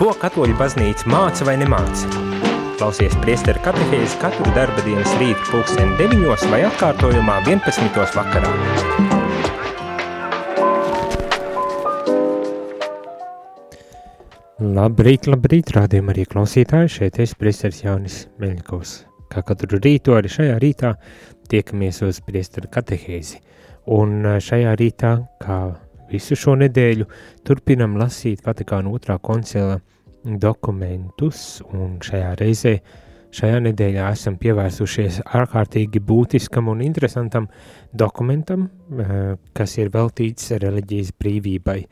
Ko katoļu baznīca māca vai nemāca? Klausies priesteru katehēzi katru darba dienas rītu pulksteni 9 vai atkārtojumā 11. vakarā. Labrīt, labrīt, rādījumā arī klausītāji, šeit es priesteris Jānis Meļņikovs. Kā katru rītu arī šajā rītā tiekamies uz priesteru katehēzi. Un šajā rītā, kā Visu šo nedēļu turpinam lasīt Vatikāna otrā koncila dokumentus, un šajā reizē, šajā nedēļā esam pievērsušies ārkārtīgi būtiskam un interesantam dokumentam, eh, kas ir veltīts reliģijas brīvībai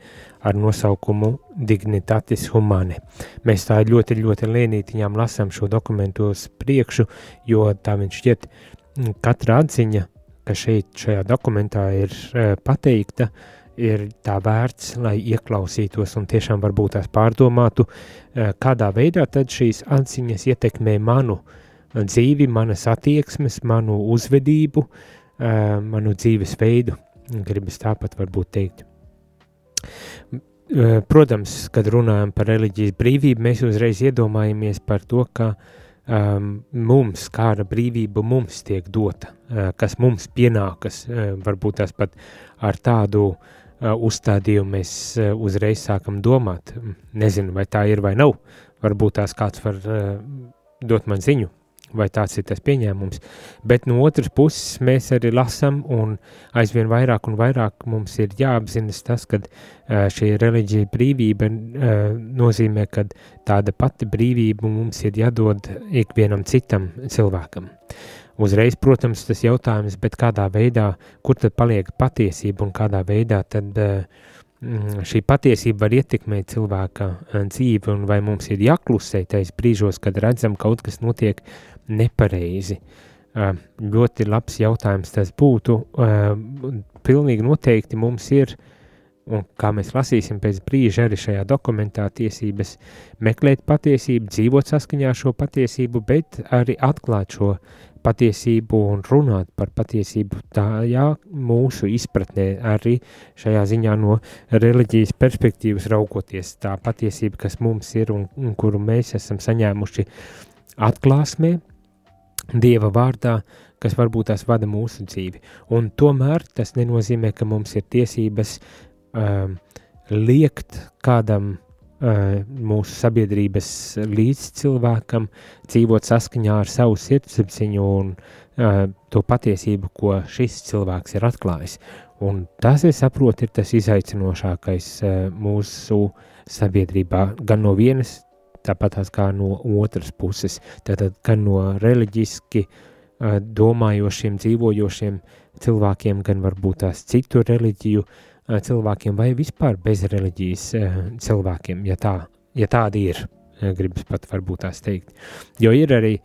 ar nosaukumu Dignitatis Humane. Mēs tā ļoti, ļoti lēnītiņām lasām šo dokumentu uz priekšu, jo tā viņš šķiet katra atziņa, ka šeit šajā dokumentā ir eh, pateikta, uh, ir tā vērts, lai ieklausītos un tiešām varbūt tās pārdomātu, eh, kādā veidā tad šīs atziņas ietekmē manu dzīvi, manas attieksmes, manu uzvedību, eh, manu dzīves veidu, gribas tāpat varbūt teikt. Eh, protams, kad runājam par reliģijas brīvību, mēs uzreiz iedomājamies par to, ka um, mums, kāda brīvība mums tiek dota, uh, kas mums pienākas, uh, varbūt tās pat ar tādu Uh, uzstādījumu mēs uh, uzreiz sākam domāt. Nezinu, vai tā ir vai nav. Varbūt tās kāds var uh, dot man ziņu, vai tāds ir tas pieņēmums. Bet no otras puses mēs arī lasām, un aizvien vairāk un vairāk mums ir jāapzinas tas, ka šī reliģija brīvība nozīmē, ka tāda pati brīvība mums ir jādod ikvienam citam cilvēkam. Uzreiz, protams, tas jautājums, bet kādā veidā, kur tad paliek patiesība un kādā veidā tad uh, šī patiesība var ietekmēt cilvēka uh, dzīvi un vai mums ir jāklusē tais brīžos, kad redzam kaut kas notiek nepareizi. Uh, ļoti labs jautājums tas būtu. Pilnīgi noteikti mums ir, un kā mēs lasīsim pēc brīža arī šajā dokumentā, tiesības meklēt patiesību, dzīvot saskaņā ar šo patiesību, bet arī atklāt šo patiesību un runāt par patiesību tajā mūsu izpratnē arī šajā ziņā no reliģijas perspektīvas raugoties tā patiesība, kas mums ir un, un kuru mēs esam saņēmuši atklāsmē, Dieva vārdā, kas varbūt tās vada mūsu dzīvi. Un tomēr tas nenozīmē, ka mums ir tiesības um, liekt kādam mūsu sabiedrības līdzcilvēkam dzīvot saskaņā ar savu sirdsapziņu un uh, to patiesību, ko šis cilvēks ir atklājis. Un tas, es saprotu, ir tas izaicinošākais uh, mūsu sabiedrībā, gan no vienas, tāpat kā no otras puses, tātad gan no reliģiski uh, domājošiem, dzīvojošiem cilvēkiem, gan varbūt tās citu reliģiju uh, Eh, cilvēkiem vai vispār bez reliģijas eh, cilvēkiem, ja, tā, ja tādi ir, eh, gribas pat varbūt tās teikt. Jo ir arī,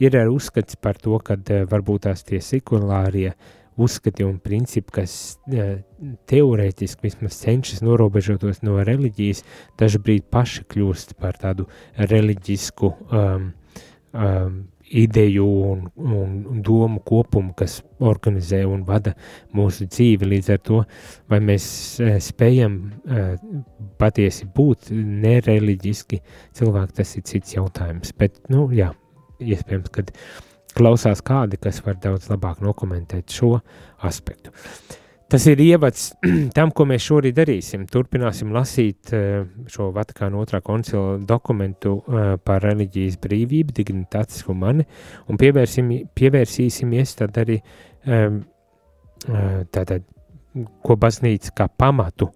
ir arī uzskats par to, ka varbūt tās tie sekulārie uzskati un principi, kas teorētiski vismaz cenšas norobežotos no reliģijas, dažbrīd paši kļūst par tādu reliģisku um, um, ideju un, un domu kopumu, kas organizē un vada mūsu dzīvi. Līdz ar to, vai mēs e, spējam e, patiesi būt nereliģiski cilvēki, tas ir cits jautājums. Bet, nu, jā, iespējams, ka klausās kādi, kas var daudz labāk nokomentēt šo aspektu. Uh, Tas ir ievads tam, ko mēs šorīt darīsim. Turpināsim lasīt uh, šo Vatikāna otrā koncila dokumentu uh, par reliģijas brīvību, dignitātes humani, un pievērsīsimies tad arī um, uh, tātad, ko baznīca kā pamatu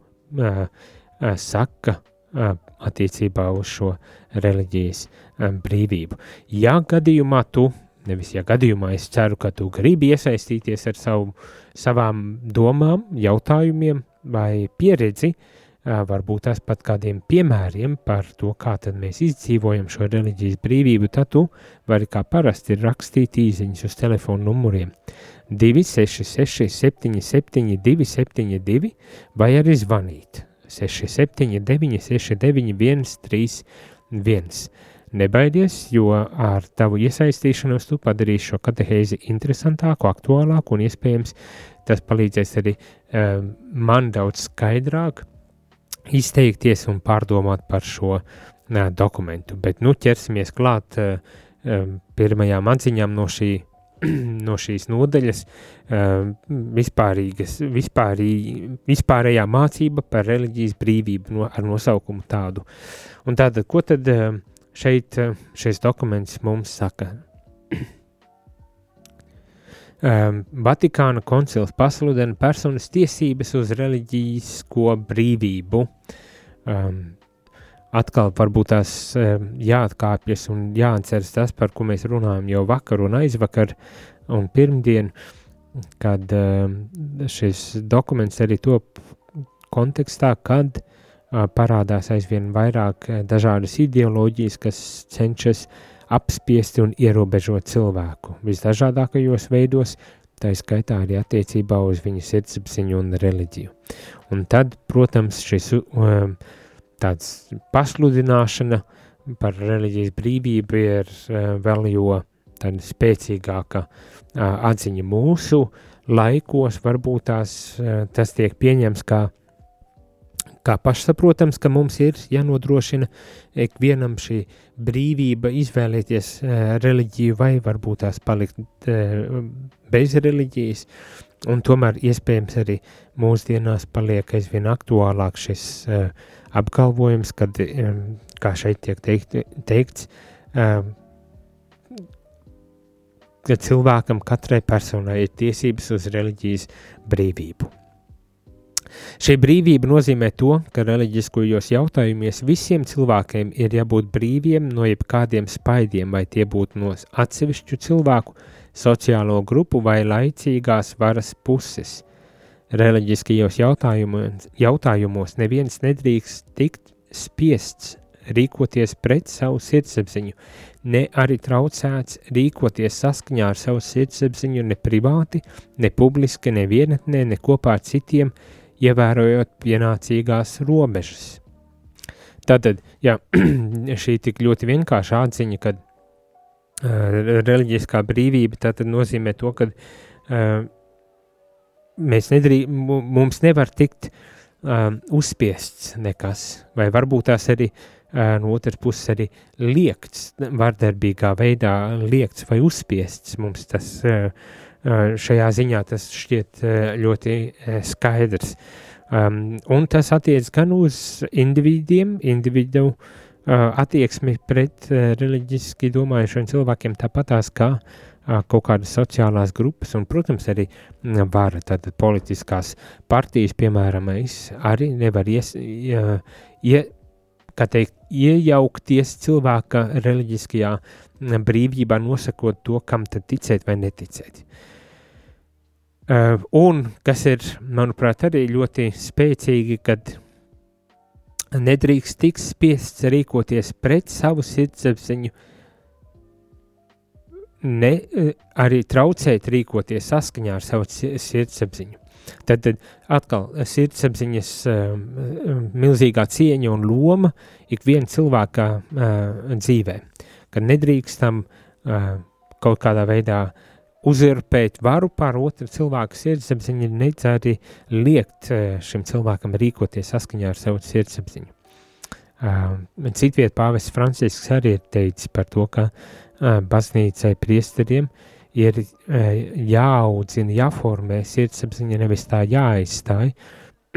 saka attiecībā uz šo reliģijas brīvību. Ja gadījumā tu Nevis, ja gadījumā es ceru, ka tu gribi iesaistīties ar savu, savām domām, jautājumiem vai pieredzi, varbūt tās pat kādiem piemēriem par to, kā tad mēs izdzīvojam šo reliģijas brīvību, tad tu vari kā parasti rakstīt īziņas uz telefonu numuriem 266 77 272 vai arī zvanīt 679 69 131. Nebaidies, jo ar tavu iesaistīšanos tu padarīsi šo katehēzi interesantāku, aktuālāku un iespējams tas palīdzēs arī um, man daudz skaidrāk izteikties un pārdomāt par šo uh, dokumentu. Bet nu ķersimies klāt uh, pirmajām atziņām no, šī, no šīs nodaļas uh, vispārīgas, vispārī, vispārējā mācība par reliģijas brīvību no, ar nosaukumu tādu. Un tātad, ko tad šeit šis dokuments mums saka? um, Vatikāna koncils pasludina personas tiesības uz reliģisko brīvību. Um, atkal varbūt tās um, jāatkāpjas un jāatceras tas, par ko mēs runājam jau vakar un aizvakar un pirmdien, kad um, šis dokuments arī top kontekstā, kad uh, parādās aizvien vairāk dažādas ideoloģijas, kas cenšas apspiesti un ierobežot cilvēku visdažādākajos veidos, tā skaitā arī attiecībā uz viņa sirdsapziņu un reliģiju. Un tad, protams, šis tāds pasludināšana par reliģijas brīvību ir vēl jo tāda spēcīgāka atziņa mūsu laikos, varbūt tās, tas tiek pieņems kā kā pašsaprotams, ka mums ir jānodrošina ikvienam šī brīvība izvēlēties uh, reliģiju vai varbūt tās palikt uh, bez reliģijas, un tomēr iespējams arī mūsdienās paliek aizvien aktuālāk šis uh, apgalvojums, kad, um, kā šeit tiek teikt, teikts, uh, ka cilvēkam katrai personai ir tiesības uz reliģijas brīvību. Šī brīvība nozīmē to, ka reliģiskajos jautājumos visiem cilvēkiem ir jābūt brīviem no jebkādiem spaidiem, vai tie būtu no atsevišķu cilvēku, sociālo grupu vai laicīgās varas puses. Reliģiskajos jautājumos, jautājumos neviens nedrīkst tikt spiests rīkoties pret savu sirdsapziņu, ne arī traucēts rīkoties saskaņā ar savu sirdsapziņu ne privāti, ne publiski, ne vienatnē, ne kopā ar citiem, ievērojot pienācīgās robežas. Tātad, jā, šī tik ļoti vienkārša atziņa, ka uh, reliģiskā brīvība tātad nozīmē to, ka uh, mēs nedrī, mums nevar tikt uh, uzspiests nekas, vai varbūt tās arī uh, no otras puses arī liekts, vardarbīgā veidā liekts vai uzspiests mums tas uh, šajā ziņā tas šķiet ļoti skaidrs. Um, un tas attiec gan uz individiem, individu uh, attieksmi pret uh, reliģiski domājušiem cilvēkiem, tāpatās kā uh, kaut kādas sociālās grupas, un, protams, arī vara, tad politiskās partijas, piemēram, arī nevar ies, uh, ie, kā teikt, iejaukties cilvēka reliģiskajā brīvībā, nosakot to, kam tad ticēt vai neticēt. Uh, un kas ir, manuprāt, arī ļoti spēcīgi, kad nedrīkst tikt spiests rīkoties pret savu sirdsapziņu, ne uh, arī traucēt rīkoties saskaņā ar savu sirdsapziņu. Tad, tad atkal sirdsapziņas uh, milzīgā cieņa un loma ikviena cilvēka uh, dzīvē, ka nedrīkstam uh, kaut kādā veidā uh, uzurpēt varu pār otru cilvēku sirdsapziņu, nedz arī liekt eh, šim cilvēkam rīkoties saskaņā ar savu sirdsapziņu. Uh, Citviet pāvests Francisks arī ir teicis par to, ka uh, baznīcai priesteriem ir uh, jāaudzina, jāformē sirdsapziņa, nevis tā jāaizstāj,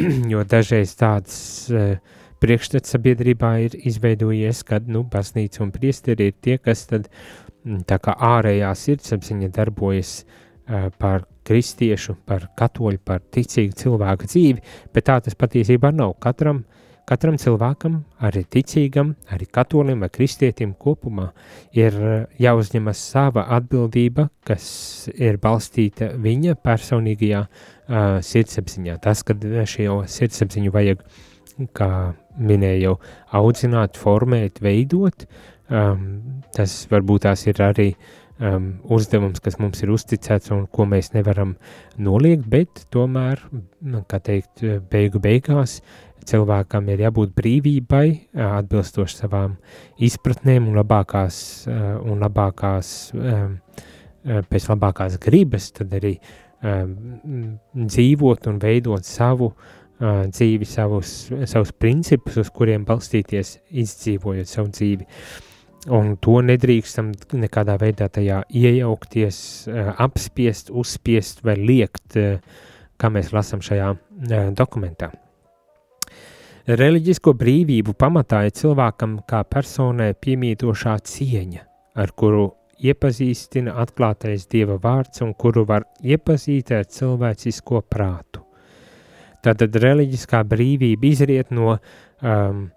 jo dažreiz tāds uh, priekšstats sabiedrībā ir izveidojies, kad, nu, baznīca un priesteri ir tie, kas tad Mm, tā kā ārējā sirdsapziņa darbojas uh, par kristiešu, par katoļu, par ticīgu cilvēku dzīvi, bet tā tas patiesībā nav. Katram, katram cilvēkam, arī ticīgam, arī katolim vai kristietim kopumā ir jāuzņemas sava atbildība, kas ir balstīta viņa personīgajā uh, sirdsapziņā. Tas, kad šo sirdsapziņu vajag, kā minēju, audzināt, formēt, veidot, Um, tas varbūt tās ir arī um, uzdevums, kas mums ir uzticēts un ko mēs nevaram noliegt, bet tomēr, nu, kā teikt, beigu beigās cilvēkam ir jābūt brīvībai, atbilstoši savām izpratnēm un labākās, un labākās um, pēc labākās gribas, tad arī um, dzīvot un veidot savu uh, dzīvi, savus, savus principus, uz kuriem balstīties, izdzīvojot savu dzīvi. Un to nedrīkstam nekādā veidā tajā iejaukties, uh, apspiest, uzspiest vai liekt, uh, kā mēs lasām šajā uh, dokumentā. Reliģisko brīvību pamatā ir cilvēkam kā personai piemītošā cieņa, ar kuru iepazīstina atklātais Dieva vārds un kuru var iepazīt ar cilvēcisko prātu. Tātad reliģiskā brīvība izriet no um,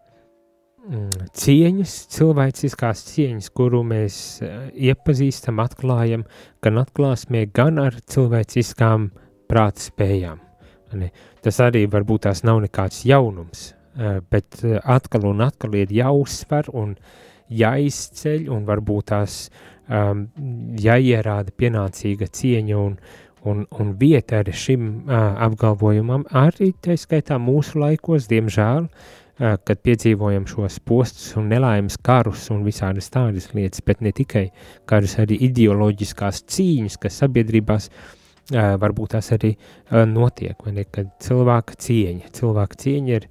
cieņas, cilvēciskās cieņas, kuru mēs uh, iepazīstam, atklājam, gan atklāsmē, gan ar cilvēciskām prāta spējām. Tas arī varbūt tās nav nekāds jaunums, uh, bet uh, atkal un atkal ir jāuzsver un jāizceļ un varbūt tās um, jāierāda pienācīga cieņa un, un, un vieta arī šim uh, apgalvojumam, arī tā skaitā mūsu laikos, diemžēl, uh, kad piedzīvojam šos postus un nelaimes karus un visādas tādas lietas, bet ne tikai karus, arī ideoloģiskās cīņas, kas sabiedrībās varbūt tās arī notiek, vai ne, kad cilvēka cieņa, cilvēka cieņa ir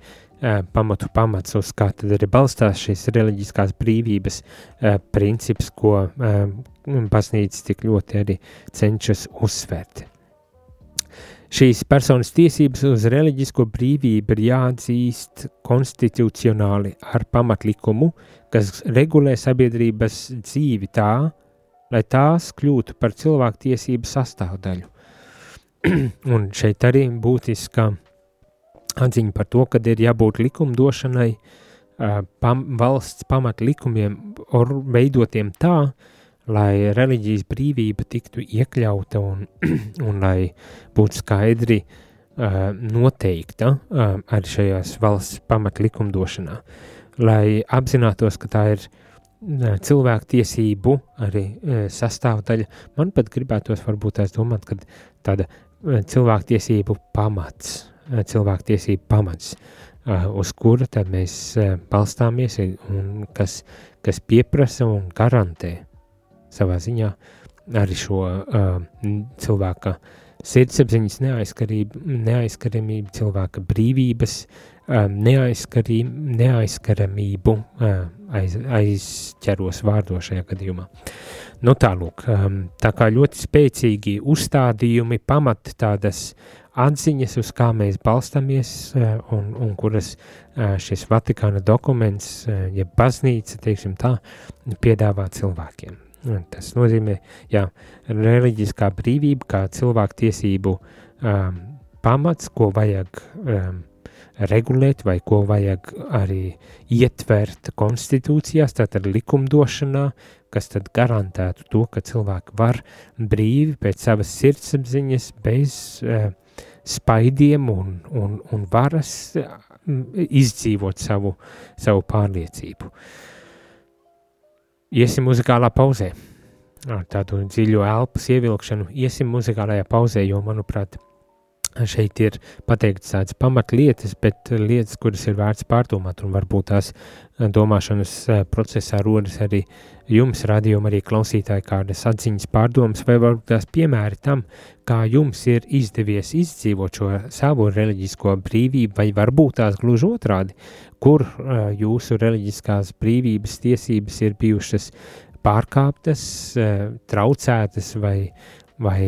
pamatu pamats, uz kā tad arī balstās šīs reliģiskās brīvības princips, ko baznīca tik ļoti arī cenšas uzsvērt. Šīs personas tiesības uz reliģisko brīvību ir jāatzīst konstitucionāli ar pamatlikumu, kas regulē sabiedrības dzīvi tā, lai tās kļūtu par cilvēku tiesību sastāvdaļu. Un šeit arī būtiska atziņa par to, ka ir jābūt likumdošanai, pam, valsts pamatlikumiem veidotiem tā, lai reliģijas brīvība tiktu iekļauta un, un lai būtu skaidri uh, noteikta uh, arī šajās valsts pamatlikumdošanā, lai apzinātos, ka tā ir uh, cilvēku tiesību arī uh, sastāvdaļa. Man pat gribētos varbūt tās domāt, ka tāda uh, cilvēku tiesību pamats Eh, cilvēktiesību pamats, eh, uz kura tad mēs eh, balstāmies un kas, kas pieprasa un garantē savā ziņā arī šo uh, cilvēka sirdsapziņas neaizskaramību, cilvēka brīvības um, neaizskaramību uh, aiz, aizķeros vārdo šajā gadījumā. Nu tālūk, um, tā kā ļoti spēcīgi uzstādījumi pamat tādas atziņas, uz kā mēs balstamies eh, un, un kuras eh, šis Vatikāna dokuments, eh, ja baznīca, teiksim tā, piedāvā cilvēkiem. Tas nozīmē, jā, reliģiskā brīvība kā cilvēku tiesību um, pamats, ko vajag um, regulēt vai ko vajag arī ietvert konstitūcijās, tātad likumdošanā, kas tad garantētu to, ka cilvēki var brīvi pēc savas sirdsapziņas bez uh, spaidiem un, un, un varas izdzīvot savu, savu pārliecību. Iesim muzikālā pauzē. Ar tādu dziļu elpas ievilkšanu iesim muzikālajā pauzē, jo, manuprāt, šeit ir pateikts tādas pamatlietas, bet lietas, kuras ir vērts pārdomāt, un varbūt tās eh, domāšanas eh, procesā rodas arī jums, radījuma arī klausītāji, kādas atziņas pārdomas, vai varbūt tās piemēri tam, kā jums ir izdevies izdzīvot šo savu reliģisko brīvību, vai varbūt tās gluži otrādi, kur jūsu reliģiskās brīvības tiesības ir bijušas pārkāptas, traucētas vai vai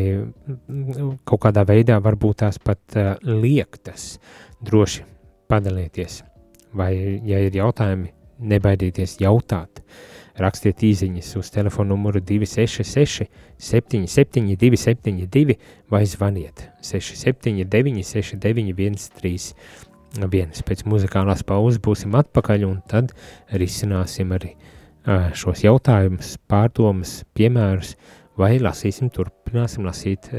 kaut kādā veidā varbūt tās pat liektas, droši padalieties. Vai, ja ir jautājumi, nebaidieties jautāt. Rakstiet īsiņas uz telefona numuru 266, 77, 272 vai zvaniet 679, 691, 31. Pēc muzikālās pauzes būsim atpakaļ un tad risināsim arī šos jautājumus, pārdomas, piemērus vai lasīsim, turpināsim lasīt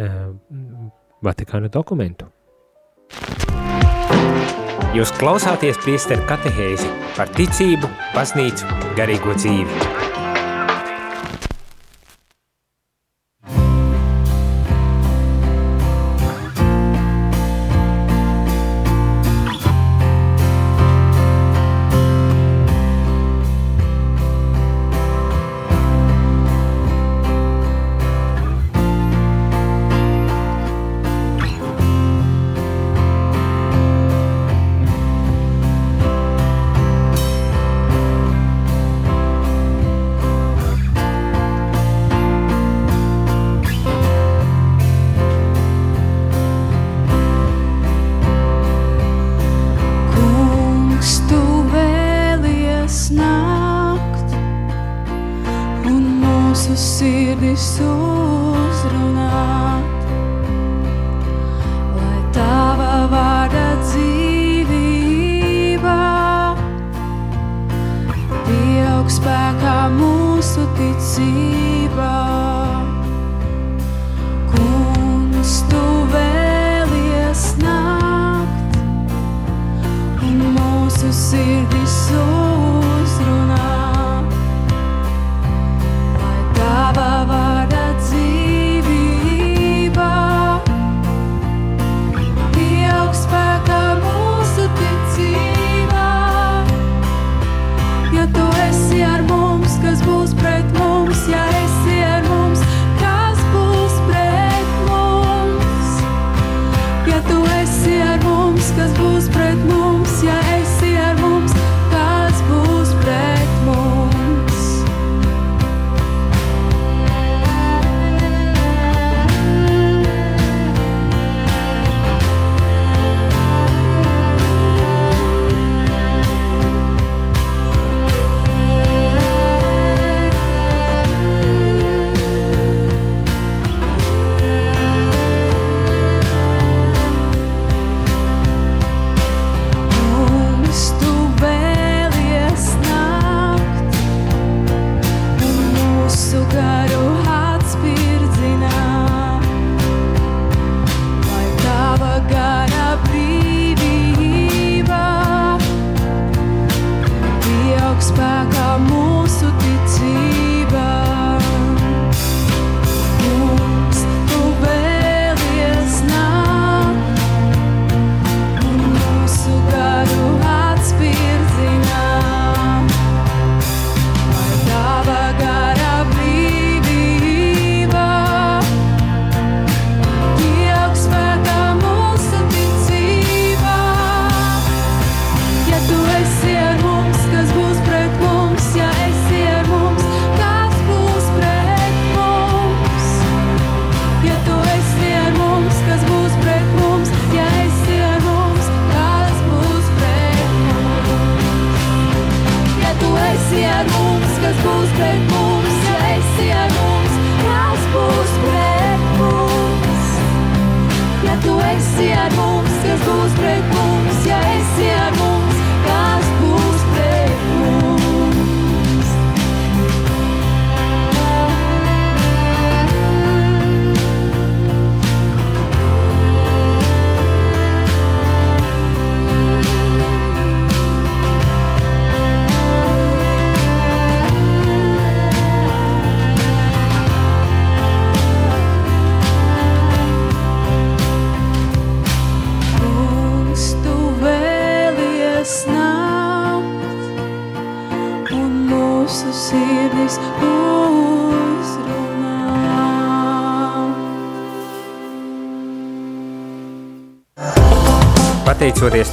Vatikāna dokumentu. Jūs klausāties priesteru katehēzi par ticību, baznīcu, garīgo dzīvi.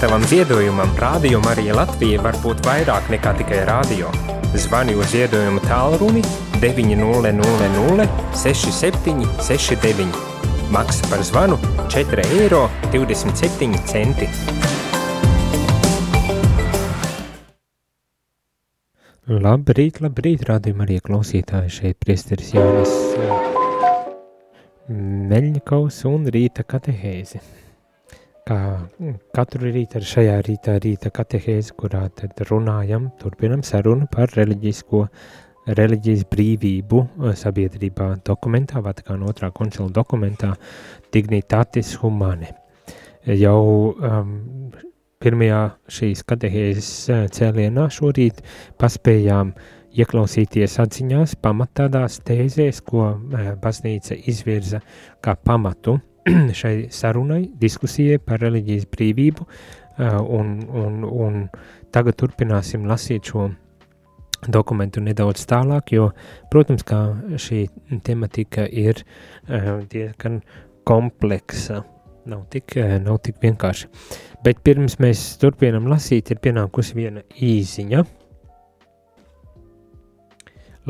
Tavam ziedojumam, Rādio Marija Latvija var būt vairāk nekā tikai rādio. Zvani uz ziedojumu tālruni 900 67 69. Maksa par zvanu 4,27 eiro. Labrīt, labrīt, rādījumā arī klausītāji šeit priesteris Jānis Meļņikaus un rīta katehēzi. Kā mm, katru rītu ar šajā rītā rīta katehēzi, kurā tad runājam, turpinam sarunu par reliģisko, reliģijas brīvību eh, sabiedrībā dokumentā, Vatikāna otrā koncila dokumentā Dignitatis Humane. Jau um, pirmajā šīs katehēzes eh, cēlienā šorīt paspējām ieklausīties atziņās pamatādās tēzēs, ko eh, baznīca izvirza kā pamatu šai sarunai, diskusijai par reliģijas brīvību, eh, un, un, un tagad turpināsim lasīt šo dokumentu nedaudz tālāk, jo, protams, kā šī tematika ir uh, diezgan kompleksa, nav tik, uh, nav tik vienkārši. Bet pirms mēs turpinām lasīt, ir pienākusi viena īziņa.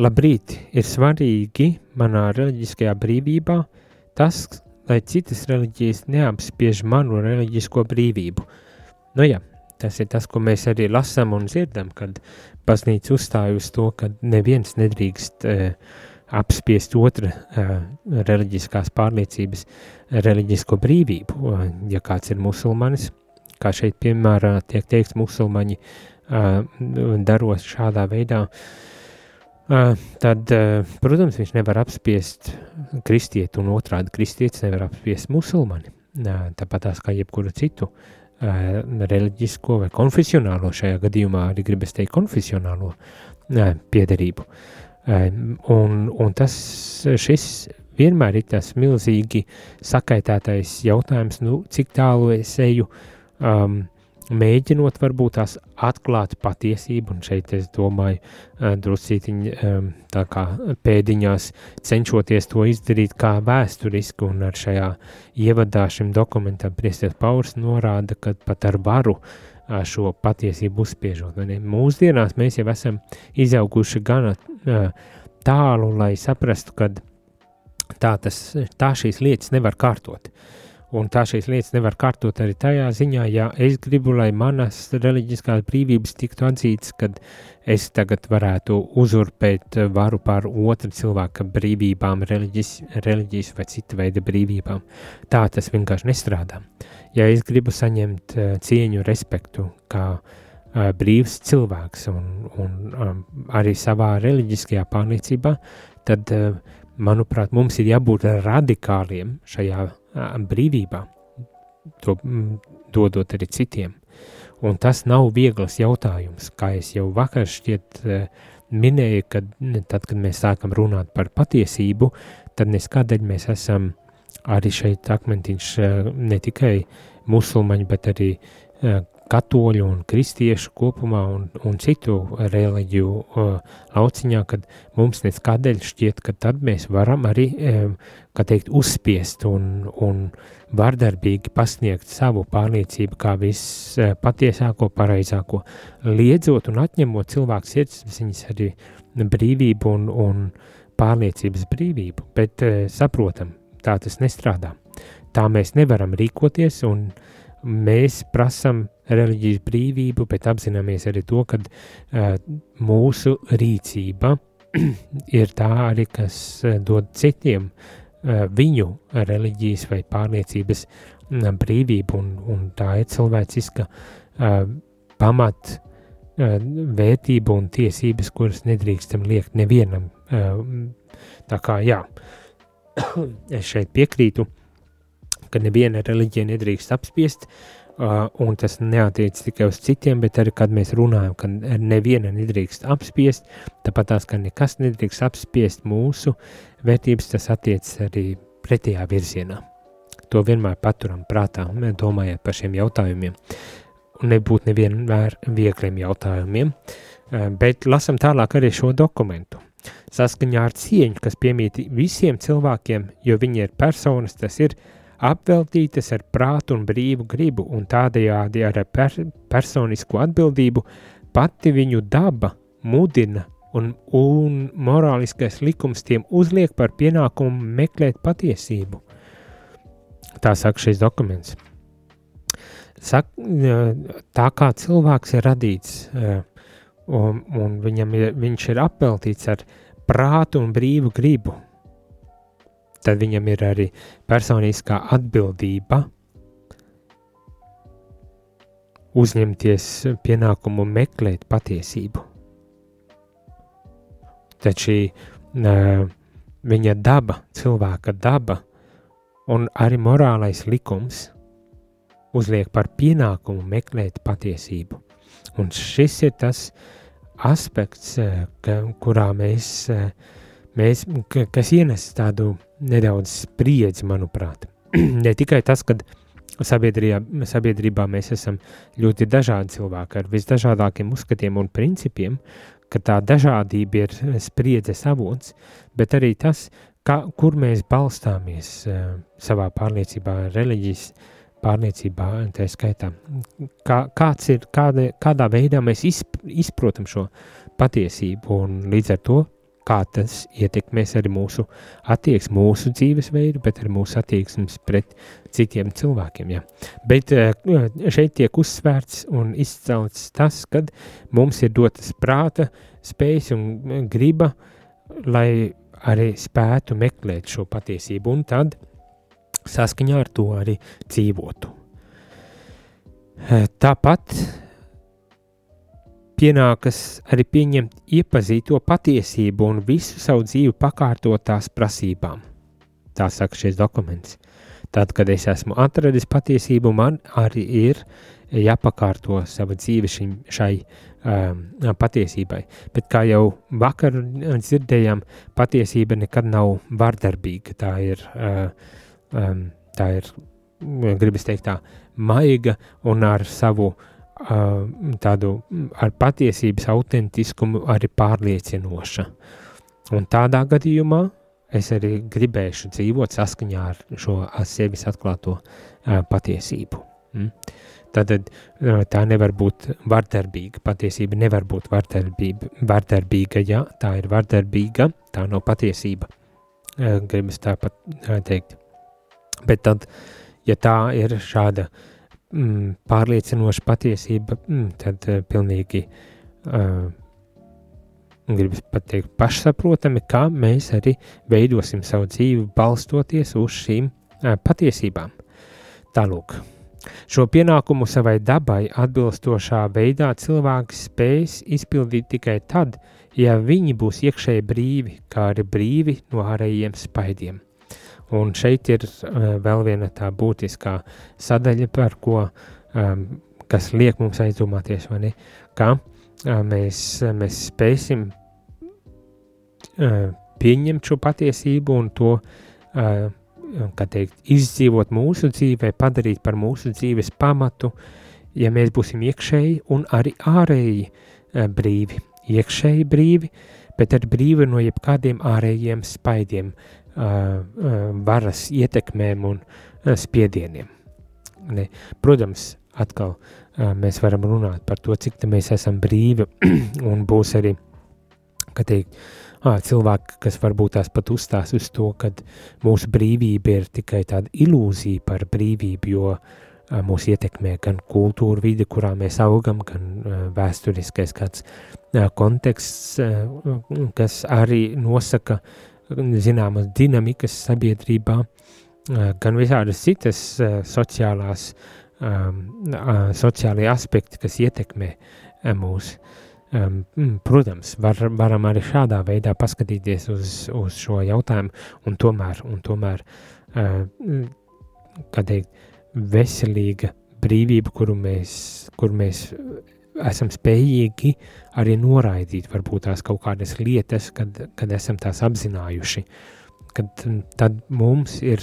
Labrīt, ir svarīgi manā reliģiskajā brīvībā tas, lai citas reliģijas neapspiež manu reliģisko brīvību. Nu jā, tas ir tas, ko mēs arī lasām un dzirdam, kad baznīca uzstāj uz to, ka neviens nedrīkst e, apspiest otra uh, reliģiskās pārliecības, reliģisko brīvību. Uh, ja kāds ir musulmanis, kā šeit piemērā tiek teikts musulmaņi uh, darot šādā veidā, uh, tad, protams, viņš nevar apspiest kristieti un otrādi kristietis nevar apspiest musulmani. Tāpat tās kā jebkuru citu reliģisko vai konfesionālo šajā gadījumā arī gribas teikt konfesionālo piederību. Un, un tas, šis vienmēr ir tas milzīgi sakaitētais jautājums, nu, cik tālu es eju um, mēģinot varbūt tās atklāt patiesību, un šeit es domāju, uh, drusītiņi um, tā kā pēdiņās cenšoties to izdarīt kā vēsturiski, un ar šajā ievadā šim dokumentam priesties Pauls norāda, ka pat ar varu uh, šo patiesību uzspiežot. Mūsdienās mēs jau esam izauguši gana uh, tālu, lai saprastu, ka tā, tas, tā šīs lietas nevar kārtot. Uh, Un tā šīs lietas nevar kārtot arī tajā ziņā, ja es gribu, lai manas reliģiskās brīvības tiktu atzītas, kad es tagad varētu uzurpēt varu pār otru cilvēku brīvībām, reliģis, reliģijas vai cita veida brīvībām. Tā tas vienkārši nestrādā. Ja es gribu saņemt uh, cieņu, respektu kā uh, brīvs cilvēks un, un um, arī savā reliģiskajā pārliecībā, tad, uh, manuprāt, mums ir jābūt radikāliem šajā brīvībā, to dodot arī citiem. Un tas nav viegls jautājums, kā es jau vakar šķiet minēju, kad tad, kad mēs sākam runāt par patiesību, tad neskādēļ mēs esam arī šeit akmentiņš ne tikai musulmaņi, bet arī katoļu un kristiešu kopumā un, un citu reliģiju uh, lauciņā, kad mums neskādēļ šķiet, ka tad mēs varam arī, um, kā teikt, uzspiest un, un vardarbīgi pasniegt savu pārliecību kā vispatiesāko, pareizāko, liedzot un atņemot cilvēku sirdsapziņas arī brīvību un, un pārliecības brīvību, bet uh, saprotam, tā tas nestrādā. Tā mēs nevaram rīkoties un mēs prasam reliģijas brīvību, bet apzināmies arī to, ka uh, mūsu rīcība ir tā arī, kas dod citiem uh, viņu reliģijas vai pārliecības brīvību, un, un tā ir cilvēciska uh, pamat vērtība un tiesības, kuras nedrīkstam liekt nevienam. Tā kā jā, es šeit piekrītu, ka neviena reliģija nedrīkst apspiest, uh, Uh, un tas neatiec tikai uz citiem, bet arī, kad mēs runājam, ka neviena nedrīkst apspiest, tāpat tās, ka nekas nedrīkst apspiest mūsu vērtības, tas attiec arī pretējā virzienā. To vienmēr paturam prātā, domājot par šiem jautājumiem. Nebūt nevienmēr viegliem jautājumiem, uh, bet lasam tālāk arī šo dokumentu. Saskaņā ar cieņu, kas piemīt visiem cilvēkiem, jo viņi ir personas, tas ir uh, apveltītas ar prātu un brīvu gribu, un tādējādi ar per personisko atbildību pati viņu daba mudina un, un morāliskais likums tiem uzliek par pienākumu meklēt patiesību. Tā saka šis dokuments. Sak, tā kā cilvēks ir radīts, un, un viņam ir, viņš ir apveltīts ar prātu un brīvu gribu, tad viņam ir arī personiskā atbildība uzņemties pienākumu meklēt patiesību. Tad šī uh, viņa daba, cilvēka daba un arī morālais likums uzliek par pienākumu meklēt patiesību. Un šis ir tas aspekts, ka, kurā mēs, mēs kas ienes tādu nedaudz spriedzi, manuprāt. ne tikai tas, ka sabiedrībā, mēs esam ļoti dažādi cilvēki ar visdažādākiem uzskatiem un principiem, ka tā dažādība ir spriedzes avots, bet arī tas, kā, kur mēs balstāmies uh, savā pārliecībā, reliģijas pārliecībā, tā skaitā. Kā, kāds ir, kāda, kādā veidā mēs izp, izprotam šo patiesību un līdz ar to kā tas ietekmēs arī mūsu attieksmi, mūsu dzīvesveidu, bet arī mūsu attieksmes pret citiem cilvēkiem. Ja. Bet eh, šeit tiek uzsvērts un izcelts tas, kad mums ir dotas prāta, spējas un griba, lai arī spētu meklēt šo patiesību un tad saskaņā ar to arī dzīvotu. Eh, Tāpat pienākas arī pieņemt iepazīto patiesību un visu savu dzīvi pakārtot tās prasībām. Tā saka šis dokuments. Tad, kad es esmu atradis patiesību, man arī ir jāpakārto sava dzīve šim, šai um, patiesībai. Bet kā jau vakar dzirdējām, patiesība nekad nav vardarbīga. Tā ir, uh, um, tā ir gribas teikt tā, maiga un ar savu uh, tādu, ar patiesības autentiskumu arī pārliecinoša. Un tādā gadījumā es arī gribēšu dzīvot saskaņā ar šo sevis atklāto uh, patiesību. Mm? Tad uh, tā nevar būt vardarbīga. Patiesība nevar būt vardarbība, vardarbīga, ja tā ir vardarbīga, tā nav patiesība. Uh, gribas tāpat uh, teikt. Bet tad, ja tā ir šāda mm, pārliecinoša patiesība, mm, tad uh, pilnīgi uh, gribas pateikt, pašsaprotami, kā mēs arī veidosim savu dzīvi, balstoties uz šīm uh, patiesībām. Tālūk, šo pienākumu savai dabai atbilstošā veidā cilvēks spēs izpildīt tikai tad, ja viņi būs iekšēji brīvi, kā arī brīvi no ārējiem spaidiem. Un šeit ir uh, vēl viena tā būtiskā sadaļa, par ko, um, kas liek mums aizdomāties, vai ne, ka uh, mēs, mēs spēsim uh, pieņemt šo patiesību un to, uh, kā teikt, izdzīvot mūsu dzīvē, padarīt par mūsu dzīves pamatu, ja mēs būsim iekšēji un arī ārēji uh, brīvi. Iekšēji brīvi, bet arī brīvi no jebkādiem ārējiem spaidiem, uh, uh, varas ietekmēm un uh, spiedieniem. Ne. Protams, atkal uh, mēs varam runāt par to, cik mēs esam brīvi un būs arī, teikt, cilvēki, kas varbūt tās pat uzstās uz to, ka mūsu brīvība ir tikai tāda ilūzija par brīvību, jo mūs ietekmē gan kultūra vide, kurā mēs augam, gan vēsturiskais kāds konteksts, kas arī nosaka zināmas dinamikas sabiedrībā, gan visādas citas sociālās, sociālie aspekti, kas ietekmē mūs. Protams, var, varam arī šādā veidā paskatīties uz, uz šo jautājumu, un tomēr, un tomēr uh, kā teikt, veselīga brīvība, kuru mēs, kuru mēs esam spējīgi arī noraidīt, varbūt tās kaut kādas lietas, kad, kad esam tās apzinājuši, kad tad mums ir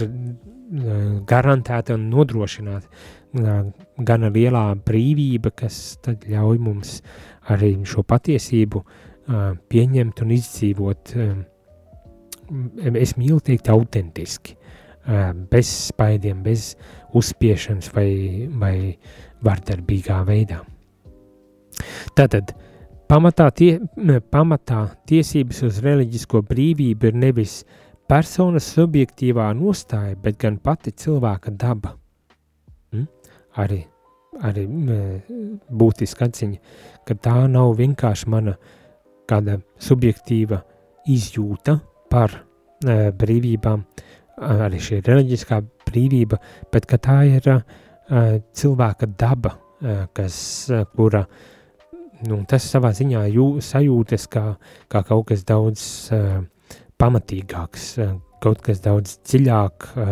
garantēta un nodrošināta gana lielā brīvība, kas ļauj mums arī šo patiesību pieņemt un izdzīvot, es mīlu teikt, autentiski, bez spaidiem, bez uzspiešanas vai, vai vardarbīgā veidā. Tātad, pamatā, tie, pamatā tiesības uz reliģisko brīvību ir nevis personas subjektīvā nostāja, bet gan pati cilvēka daba. Mm? Arī arī būtiska atziņa, ka tā nav vienkārši mana kāda subjektīva izjūta par e, brīvībām, arī šī reliģiskā brīvība, bet ka tā ir e, cilvēka daba, e, kas, kura, nu, tas savā ziņā jū, sajūtas kā, kā kaut kas daudz e, pamatīgāks, kaut kas daudz dziļāk e,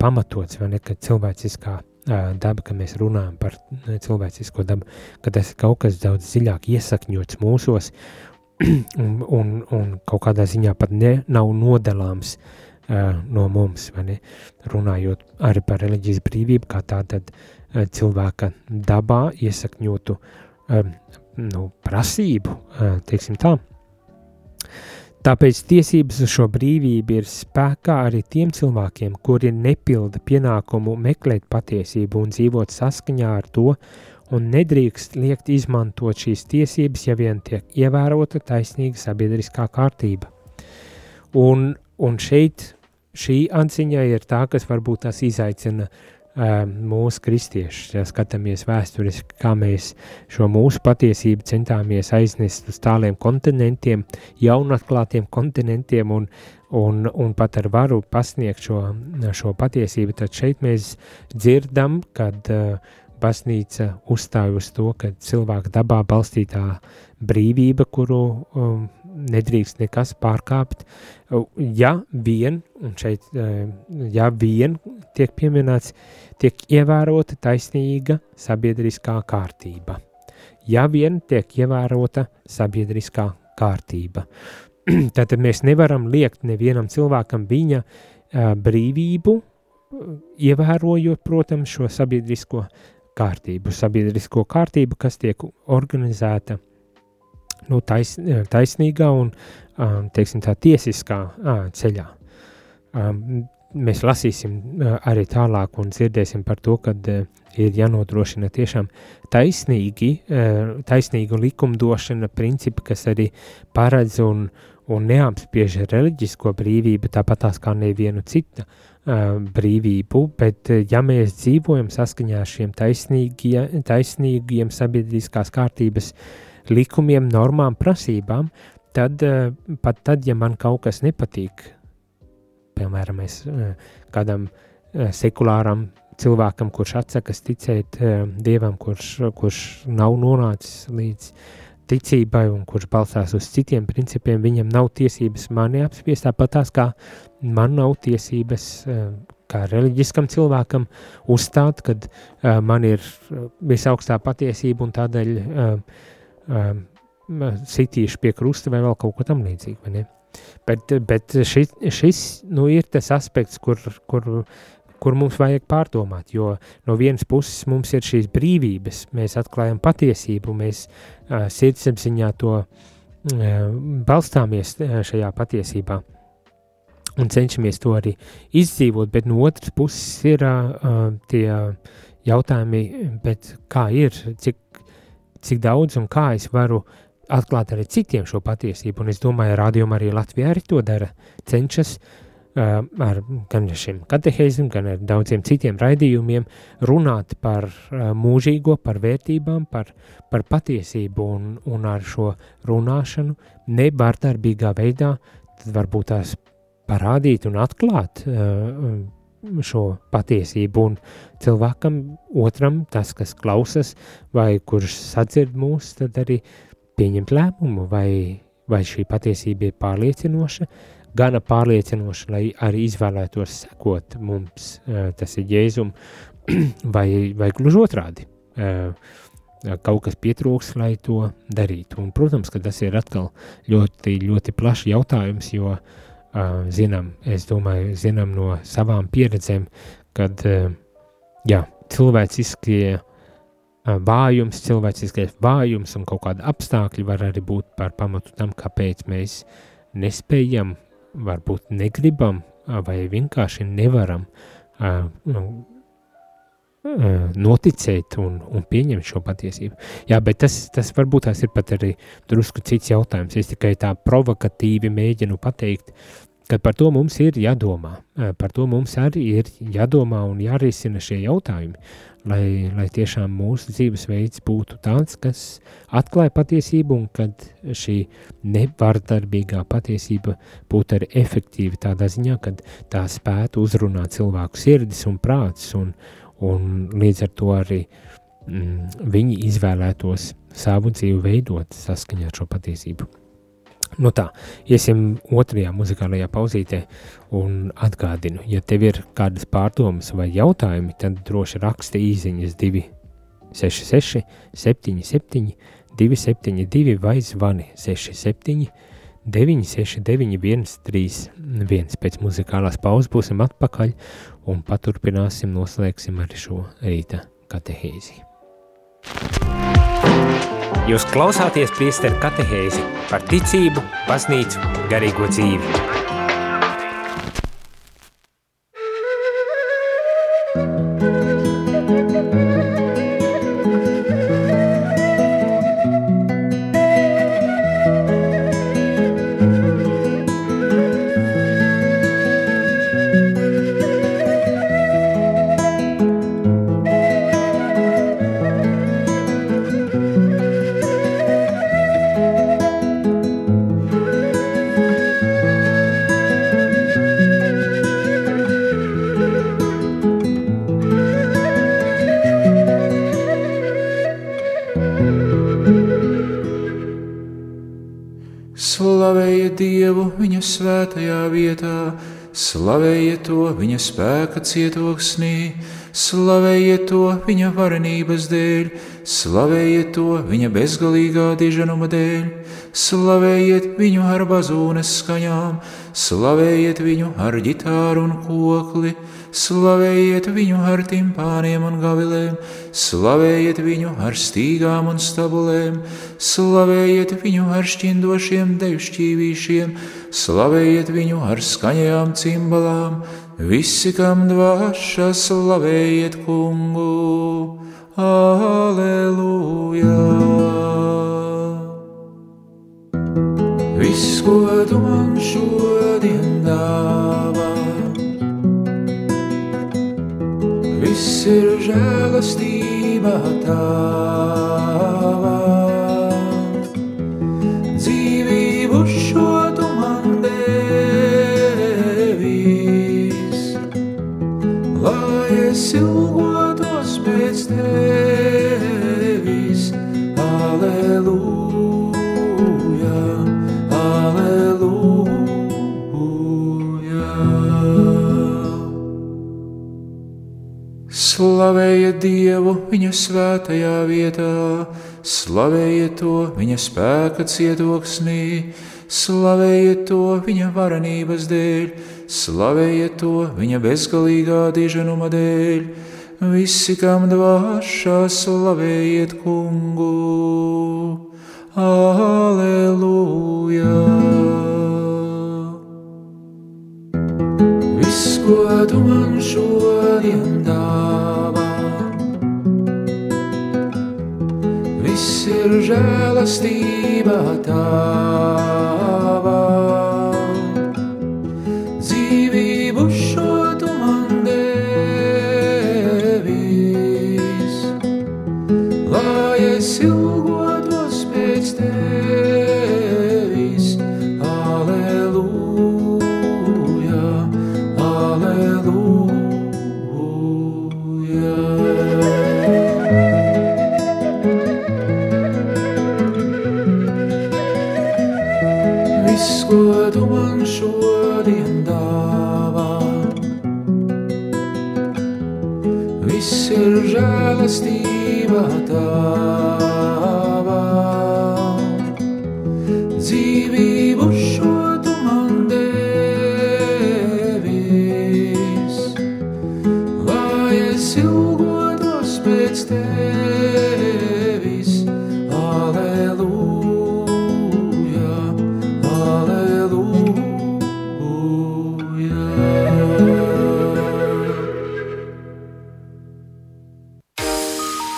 pamatots, vai ne, ka cilvēciskā daba, kad mēs runājam par cilvēcisko dabu, ka tas ir kaut kas daudz dziļāk iesakņots mūsos un, un, un kaut kādā ziņā pat ne, nav nodalāms uh, no mums, ne? runājot arī par reliģijas brīvību, kā tātad uh, cilvēka dabā iesakņotu um, nu, prasību, uh, teiksim tā. Tāpēc tiesības uz šo brīvību ir spēkā arī tiem cilvēkiem, kuri nepilda pienākumu meklēt patiesību un dzīvot saskaņā ar to, un nedrīkst liekt izmantot šīs tiesības, ja vien tiek ievērota taisnīga sabiedriskā kārtība. Un, un šeit šī atziņa ir tā, kas varbūt tās izaicina mūsu kristiešus, ja skatāmies vēsturiski, kā mēs šo mūsu patiesību centāmies aiznest uz tāliem kontinentiem, jaunatklātiem kontinentiem un, un, un pat ar varu pasniegt šo, šo patiesību, tad šeit mēs dzirdam, kad uh, baznīca uzstāj uz to, ka cilvēka dabā balstītā brīvība, kuru um, nedrīkst nekas pārkāpt, ja vien, un šeit, ja vien tiek pieminēts, tiek ievērota taisnīga sabiedriskā kārtība. Ja vien tiek ievērota sabiedriskā kārtība. Tātad mēs nevaram liekt nevienam cilvēkam viņa uh, brīvību, ievērojot, protams, šo sabiedrisko kārtību, sabiedrisko kārtību, kas tiek organizēta nu, tais, taisnīgā un teiksim, tā tiesiskā ceļā. Mēs lasīsim arī tālāk un dzirdēsim par to, ka ir jānodrošina tiešām taisnīgi, taisnīga likumdošana, principi, kas arī paredz un, un neapspiež reliģisko brīvību, tāpat tās kā nevienu citu uh, brīvību, bet ja mēs dzīvojam saskaņā ar šiem taisnīgiem, taisnīgiem sabiedriskās kārtības likumiem, normām, prasībām, tad uh, pat tad, ja man kaut kas nepatīk, piemēram, es uh, kādam uh, sekulāram cilvēkam, kurš atsakas ticēt dievam, kurš, kurš nav nonācis līdz ticībai un kurš balstās uz citiem principiem, viņam nav tiesības mani apspiest, tāpat tās kā man nav tiesības kā reliģiskam cilvēkam uzstāt, kad man ir visaugstā patiesība un tādēļ uh, uh, sitīšu pie krusta vai vēl kaut ko tam līdzīgu? Bet, bet šis, šis nu, ir tas aspekts, kur, kur, kur mums vajag pārdomāt, jo no vienas puses mums ir šīs brīvības, mēs atklājam patiesību, mēs uh, sirdsapziņā to uh, balstāmies šajā patiesībā un cenšamies to arī izdzīvot, bet no otras puses ir uh, tie jautājumi, kā ir, cik, cik daudz un kā es varu atklāt arī citiem šo patiesību, un es domāju, rādījumā arī Latvijā arī to dara, cenšas uh, ar gan šim katehēzim, gan ar daudziem citiem raidījumiem runāt par uh, mūžīgo, par vērtībām, par, par patiesību un, un ar šo runāšanu nebārdarbīgā veidā, tad varbūt tās parādīt un atklāt uh, šo patiesību. Un cilvēkam, otram, tas, kas klausās, vai kurš sadzird mūs, tad arī pieņemt lēmumu, vai, vai šī patiesība ir pārliecinoša, gana pārliecinoša, lai arī izvēlētos sekot mums, uh, tas ir jēzum, vai, vai gluži otrādi. Uh, kaut kas pietrūks, lai to darītu. Un, protams, ka tas ir atkal ļoti, ļoti plašs jautājums, jo uh, uh, zinām, es domāju, zinām no savām pieredzēm, kad uh, jā, cilvēciskie uh, vājums, cilvēciskais vājums un kaut kāda apstākļi var arī būt par pamatu tam, kāpēc mēs nespējam, varbūt negribam vai vienkārši nevaram uh, noticēt un, un pieņemt šo patiesību. Jā, bet tas, tas varbūt tās ir pat arī drusku cits jautājums. Es tikai tā provokatīvi mēģinu pateikt, ka par to mums ir jādomā. Par to mums arī ir jādomā un jārisina šie jautājumi, lai, lai tiešām mūsu dzīvesveids būtu tāds, kas atklāja patiesību un kad šī nevardarbīgā patiesība būtu arī efektīva tādā ziņā, kad tā spētu uzrunāt cilvēku sirdis un prāts un, un līdz ar to arī mm, viņi izvēlētos savu dzīvi veidot saskaņā ar šo patiesību. Nu tā, iesim otrajā muzikālajā pauzītē un atgādinu, ja tev ir kādas pārdomas vai jautājumi, tad droši raksti īziņas 266 77 272 vai zvani 67 969 131. Pēc muzikālās pauzes būsim atpakaļ un paturpināsim, noslēgsim arī šo rīta katehēzi. Jūs klausāties priesteru katehēzi par ticību, baznīcu, garīgo dzīvi. Dievu viņa svētajā vietā, slavējiet to viņa spēka cietoksnī, slavējiet to viņa varenības dēļ, slavējiet to viņa bezgalīgā diženuma dēļ, slavējiet viņu ar bazūnes skaņām, slavējiet viņu ar ģitāru un kokli, slavējiet viņu ar timpāniem un gavilēm, slavējiet viņu ar stīgām un stabulēm, slavējiet viņu ar šķindošiem dejušķīvīšiem, slavējiet viņu ar skaņajām cimbalām, visi, kam dvāša, slavējiet kungu. Aleluja! Viss, ko tu man šodien dāvā, ir žēlastībā tavā. Dzīvību šo tu man devis, lai es ilgotos pēc tevis. Slavējiet Dievu viņa svētajā vietā, slavējiet to viņa spēka cietoksnī, slavējiet to viņa varenības dēļ, slavējiet to viņa bezgalīgā diženuma dēļ. Visi, kam dvāšā, slavējiet kungu. Aleluja! Viss, ko tu man šodien dāvā, ir žēlastībā tavā.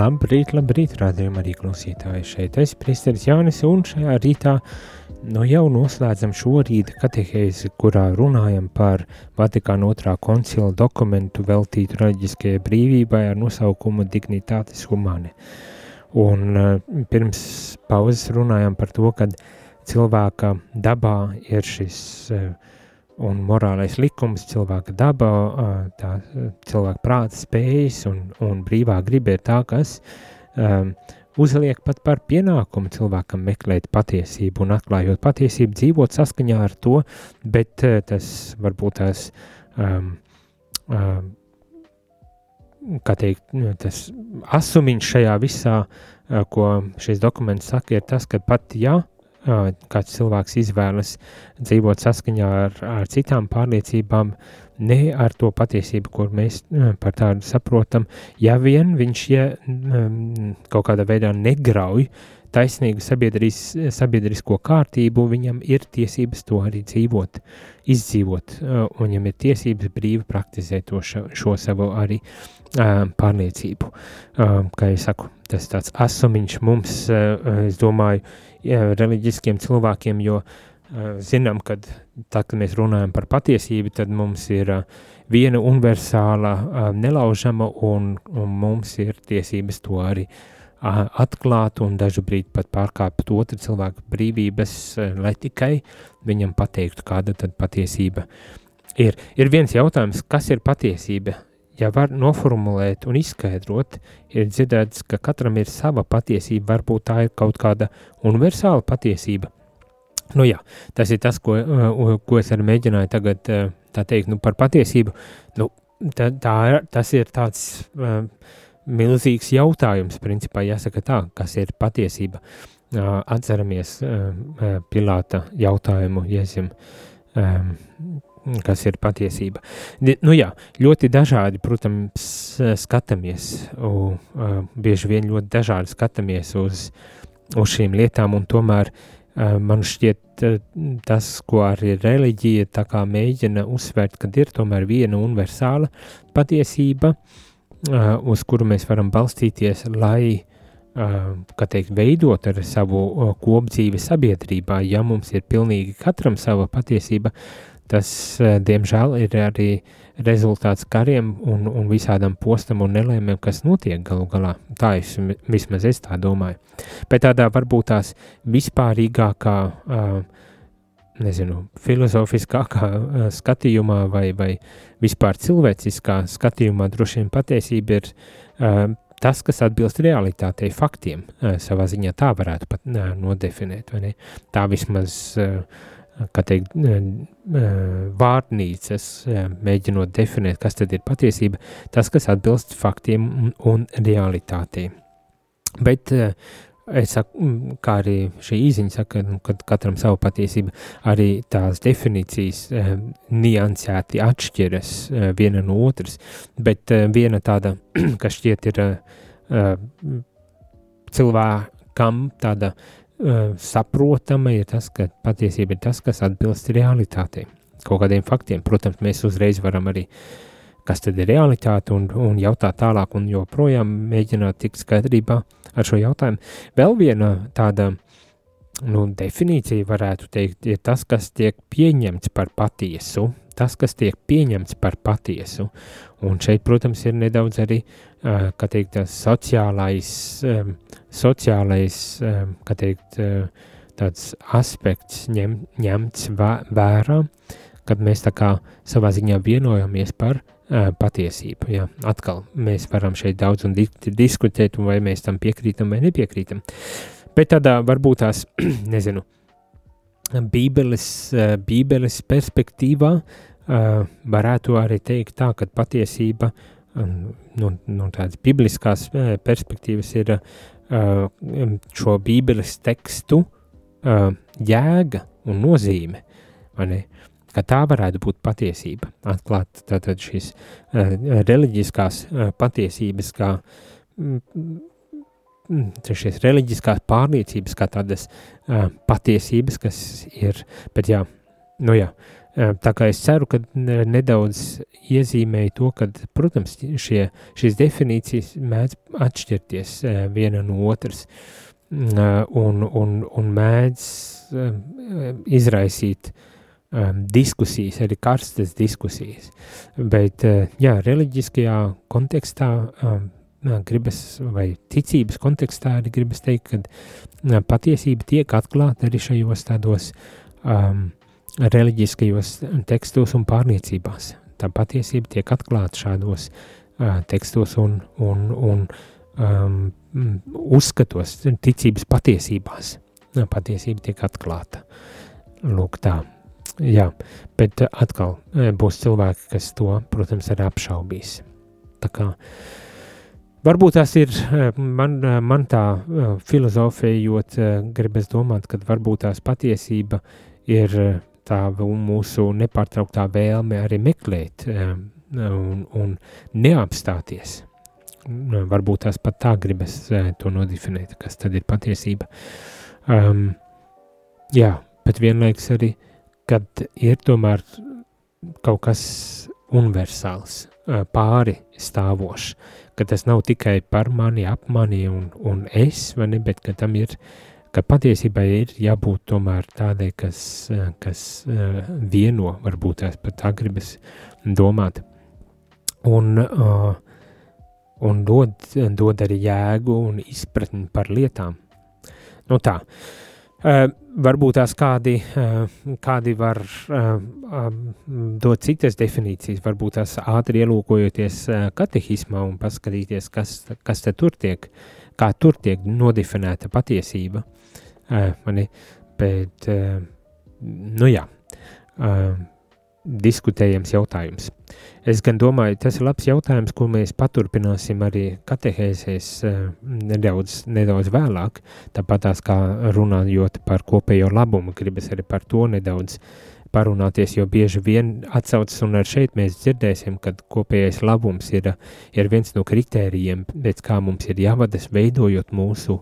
Labrīt, labrīt, rādījumā arī klausītāji. Šeit es, Priesteris Jānis, un šajā rītā nu jau noslēdzam šo rīta katehēzi, kurā runājam par Vatikāna otrā koncila dokumentu veltītu reliģiskajai brīvībai ar nosaukumu Dignitātes Humane. Un uh, pirms pauzes runājam par to, ka cilvēka dabā ir šis uh, un morālais likums, cilvēka daba, tā cilvēka prāta spējas un, un brīvā griba ir tā, kas um, uzliek pat par pienākumu cilvēkam meklēt patiesību un atklājot patiesību, dzīvot saskaņā ar to, bet tas varbūt tās um, um, kā teikt, tas asumiņš šajā visā, ko šis dokuments saka, ir tas, ka pat ja uh, kāds cilvēks izvēlas dzīvot saskaņā ar, ar citām pārliecībām, ne ar to patiesību, kur mēs par tādu saprotam, ja vien viņš ja, kaut kādā veidā negrauj taisnīgu sabiedrisko kārtību, viņam ir tiesības to arī dzīvot, izdzīvot, un viņam ir tiesības brīvi praktizēt to šo, šo savu arī uh, pārliecību. Uh, kā jau saku, tas tāds asumiņš mums, es domāju, reliģiskiem cilvēkiem, jo zinām, ka tā, kad mēs runājam par patiesību, tad mums ir viena universāla, nelaužama, un, un mums ir tiesības to arī atklāt un dažu brīdi pat pārkāpt otru cilvēku brīvības, lai tikai viņam pateiktu, kāda tad patiesība ir. Ir viens jautājums, kas ir patiesība? Ja var noformulēt un izskaidrot, ir dzirdēts, ka katram ir sava patiesība, varbūt tā ir kaut kāda universāla patiesība. Nu jā, tas ir tas, ko, ko es arī mēģināju tagad uh, tā teikt, nu par patiesību. Nu, tā, tā, tas ir tāds uh, milzīgs jautājums, principā jāsaka tā, kas ir patiesība. Uh, atceramies uh, Pilāta jautājumu, Jēzim, um, kas ir patiesība. Nu jā, ļoti dažādi, protams, skatāmies, un uh, bieži vien ļoti dažādi skatāmies uz, uz šīm lietām, un tomēr uh, man šķiet uh, tas, ko arī reliģija tā kā mēģina uzsvērt, kad ir tomēr viena universāla patiesība, uh, uz kuru mēs varam balstīties, lai kā teikt, veidot ar savu kopdzīvi sabiedrībā, ja mums ir pilnīgi katram sava patiesība, tas, diemžēl, ir arī rezultāts kariem un, un visādam postam un nelēmēm, kas notiek galu galā. Tā es vismaz es tā domāju. Bet tādā varbūt tās vispārīgākā, nezinu, filozofiskākā skatījumā vai, vai vispār cilvēciskā skatījumā droši vien patiesība ir tas, kas atbilst realitātei, faktiem, savā ziņā tā varētu pat nodefinēt, vai ne? Tā vismaz uh, kā teikt, vārnīcas, mēģinot definēt, kas tad ir patiesība, tas, kas atbilst faktiem un, un realitātei. Bet es saku, kā arī šī īziņa saka, nu, kad katram savu patiesību, arī tās definīcijas niansēti atšķiras viena no otras, bet viena tāda, kas šķiet ir cilvēkam tāda uh, saprotama ir tas, ka patiesība ir tas, kas atbilst realitātei, kaut kādiem faktiem. Protams, mēs uzreiz varam arī, kas tad ir realitāte, un, un jautāt tālāk, un joprojām mēģināt tikt skaidrībā ar šo jautājumu. Vēl viena tāda nu, definīcija varētu teikt, ir tas, kas tiek pieņemts par patiesu, tas, kas tiek pieņemts par patiesu. Un šeit, protams, ir nedaudz arī, teikt, sociālais, sociālais, teikt, tāds aspekts ņem, ņemts vērā, kad mēs tā kā savā ziņā vienojamies par patiesību. Jā. Atkal mēs varam šeit daudz un diskutēt, un vai mēs tam piekrītam vai nepiekrītam. Bet tādā varbūt tās, nezinu, Bībeles, Bībeles perspektīvā varētu arī teikt tā, ka patiesība no, no tādas bibliskās perspektīvas ir šo Bībeles tekstu jēga un nozīme, ka tā varētu būt patiesība, atklāt tātad šīs reliģiskās patiesības, kā šīs reliģiskās pārliecības, kā tādas patiesības, kas ir, bet jā, nu jā, Tā kā es ceru, ka nedaudz iezīmēju to, ka, protams, šie, šīs definīcijas mēdz atšķirties viena no otras un, un, un mēdz izraisīt diskusijas, arī karstas diskusijas. Bet, jā, reliģiskajā kontekstā gribas, vai ticības kontekstā arī gribas teikt, ka patiesība tiek atklāta arī šajos tādos um, reliģiskajos tekstos un pārliecībās. Tā patiesība tiek atklāta šādos uh, tekstos un, un, un um, uzskatos, ticības patiesībās. Patiesība tiek atklāta. Lūk, tā. Jā, bet atkal būs cilvēki, kas to, protams, arī apšaubīs. Tā kā Varbūt tas ir eh, man, eh, man tā eh, filozofējot, gribas domāt, ka varbūt tās patiesība ir tā mūsu nepārtrauktā vēlme arī meklēt un, un neapstāties. Varbūt tās pat tā gribas to nodefinēt, kas tad ir patiesība. Um, jā, bet vienlaiks arī, kad ir tomēr kaut kas universāls, pāri stāvošs, ka tas nav tikai par mani, ap mani un, un es, ne, bet ka tam ir, ka patiesībā ir jābūt tomēr tādai, kas, kas vieno, varbūt tās pat tā gribas domāt. Un, uh, un dod, dod arī jēgu un izpratni par lietām. Nu tā, Uh, varbūt tās kādi, uh, kādi var um, dot citas definīcijas, varbūt tās ātri ielūkojoties katehismā un paskatīties, kas, kas tur tiek, kā tur tiek nodefinēta patiesība. Mani, bet, nu jā, diskutējams jautājums. Es gan domāju, tas ir labs jautājums, ko mēs paturpināsim arī katehēzēs uh, nedaudz, nedaudz vēlāk, tāpat tās kā runājot par kopējo labumu, gribas arī par to nedaudz parunāties, jo bieži vien atsaucas un ar šeit mēs dzirdēsim, ka kopējais labums ir, ir viens no kritērijiem, pēc kā mums ir jāvadas veidojot mūsu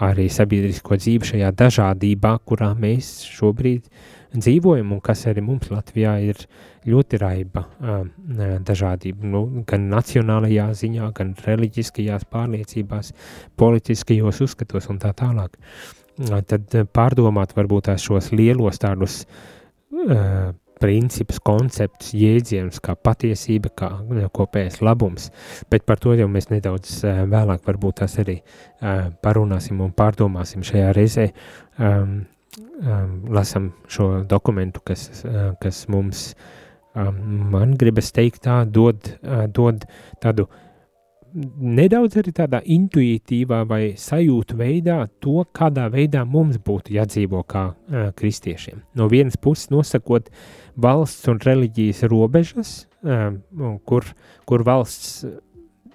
arī sabiedrisko dzīvi šajā dažādībā, kurā mēs šobrīd dzīvojam, un kas arī mums Latvijā ir ļoti raiba dažādība, nu, gan nacionālajā ziņā, gan reliģiskajās pārliecībās, politiskajos uzskatos un tā tālāk. Tad pārdomāt varbūt tās šos lielos tādus uh, principus, konceptus, jēdzienus, kā patiesība, kā kopējais labums, bet par to jau mēs nedaudz vēlāk varbūt tās arī parunāsim un pārdomāsim šajā reizē. Um, lasam šo dokumentu, kas, uh, kas mums, um, man gribas teikt, tā dod, uh, dod tādu nedaudz arī tādā intuitīvā vai sajūtu veidā to, kādā veidā mums būtu jādzīvo kā uh, kristiešiem. No vienas puses nosakot valsts un reliģijas robežas, uh, kur, kur valsts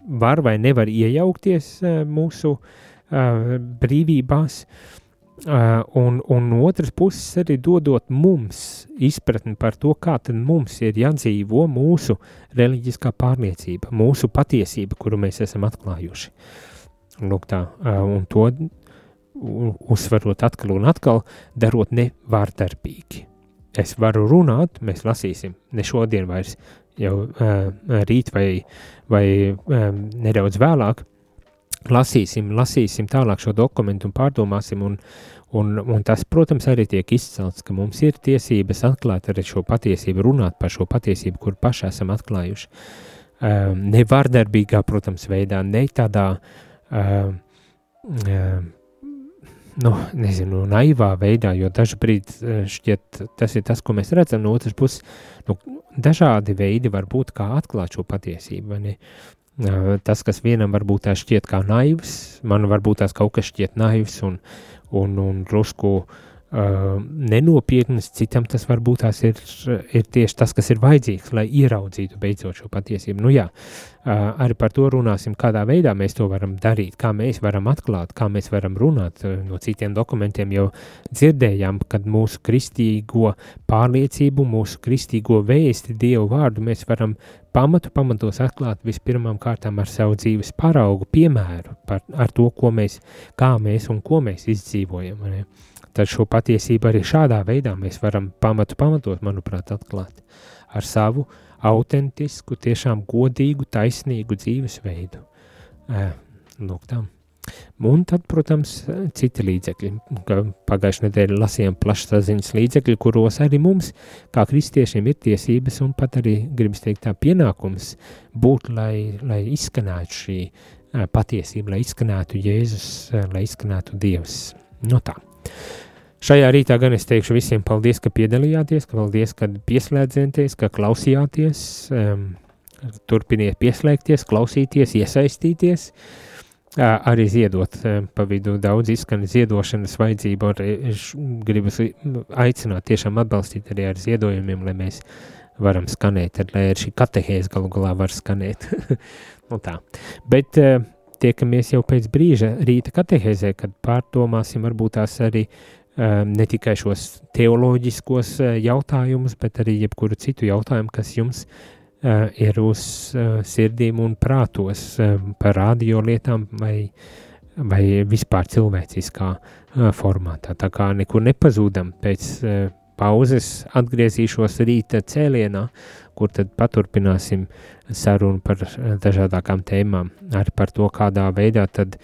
var vai nevar iejaukties uh, mūsu uh, brīvībās, Uh, un, un otrs puses arī dodot mums izpratni par to, kā tad mums ir jādzīvo mūsu reliģiskā pārliecība, mūsu patiesība, kuru mēs esam atklājuši. Lūk tā, uh, un to uzsverot atkal un atkal, darot nevārdarbīgi. Es varu runāt, mēs lasīsim, ne šodien vairs, jau uh, rīt vai, vai nedaudz vēlāk, lasīsim, lasīsim tālāk šo dokumentu un pārdomāsim, un, un, un tas, protams, arī tiek izcelts, ka mums ir tiesības atklāt arī šo patiesību, runāt par šo patiesību, kur paši esam atklājuši. Um, ne vārdarbīgā, protams, veidā, ne tādā, um, um, nu, nezinu, naivā veidā, jo dažbrīd šķiet, tas ir tas, ko mēs redzam no otras puses, nu, dažādi veidi var būt, kā atklāt šo patiesību, vai ne? Tas, kas vienam varbūt tā šķiet kā naivs, man varbūt tās kaut kas šķiet naivs un, un, un drusku uh, nenopietnas, citam tas varbūt tās ir, ir tieši tas, kas ir vajadzīgs, lai ieraudzītu beidzot šo patiesību. Nu jā, uh, arī par to runāsim, kādā veidā mēs to varam darīt, kā mēs varam atklāt, kā mēs varam runāt. No citiem dokumentiem jau dzirdējām, kad mūsu kristīgo pārliecību, mūsu kristīgo vēsti, Dievu vārdu mēs varam pamatu pamatos atklāt vispirmām kārtām ar savu dzīves paraugu, piemēru par, ar to, ko mēs, kā mēs un ko mēs izdzīvojam. Ne? Tad šo patiesību arī šādā veidā mēs varam pamatu pamatot, manuprāt, atklāt ar savu autentisku, tiešām godīgu, taisnīgu dzīvesveidu. Lūk tam. Un tad, protams, citi līdzekļi. Pagājušajā nedēļā lasījām plašsaziņas līdzekļi, kuros arī mums, kā kristiešiem, ir tiesības un pat arī, gribas teikt, tā pienākums būt, lai, lai izskanētu šī patiesība, lai izskanētu Jēzus, lai izskanētu Dievs. No nu tā. Šajā rītā gan es teikšu visiem paldies, ka piedalījāties, ka paldies, ka pieslēdzieties, ka klausījāties, um, turpiniet pieslēgties, klausīties, iesaistīties. Uh, arī ziedot pa vidu daudz izskan ziedošanas vajadzību, un gribu aicināt tiešām atbalstīt arī ar ziedojumiem, lai mēs varam skanēt, tad, lai arī šī katehēze galu galā var skanēt. nu tā. Bet tiekamies jau pēc brīža rīta katehēzē, kad pārdomāsim varbūt tās arī um, ne tikai šos teoloģiskos uh, jautājumus, bet arī jebkuru citu jautājumu, kas jums uh, ir uz uh, sirdīm un prātos uh, par radio lietām vai, vai vispār cilvēciskā uh, formātā. Tā kā nekur nepazūdam pēc uh, pauzes atgriezīšos rīta cēlienā, kur tad paturpināsim sarunu par dažādākām tēmām, arī par to, kādā veidā tad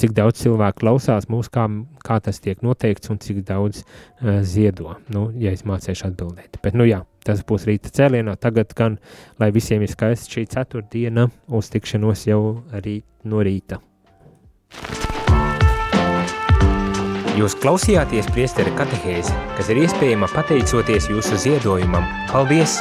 cik daudz cilvēku klausās mūs, kā, kā tas tiek noteikts un cik daudz uh, ziedo, nu, ja es mācīšu atbildēt. Bet, nu jā, tas būs rīta cēlienā, tagad gan, lai visiem ir skaists šī ceturtdiena, uz tikšanos jau rīt no rīta. Jūs klausījāties priestera katehēzi, kas ir iespējama pateicoties jūsu ziedojumam. Paldies!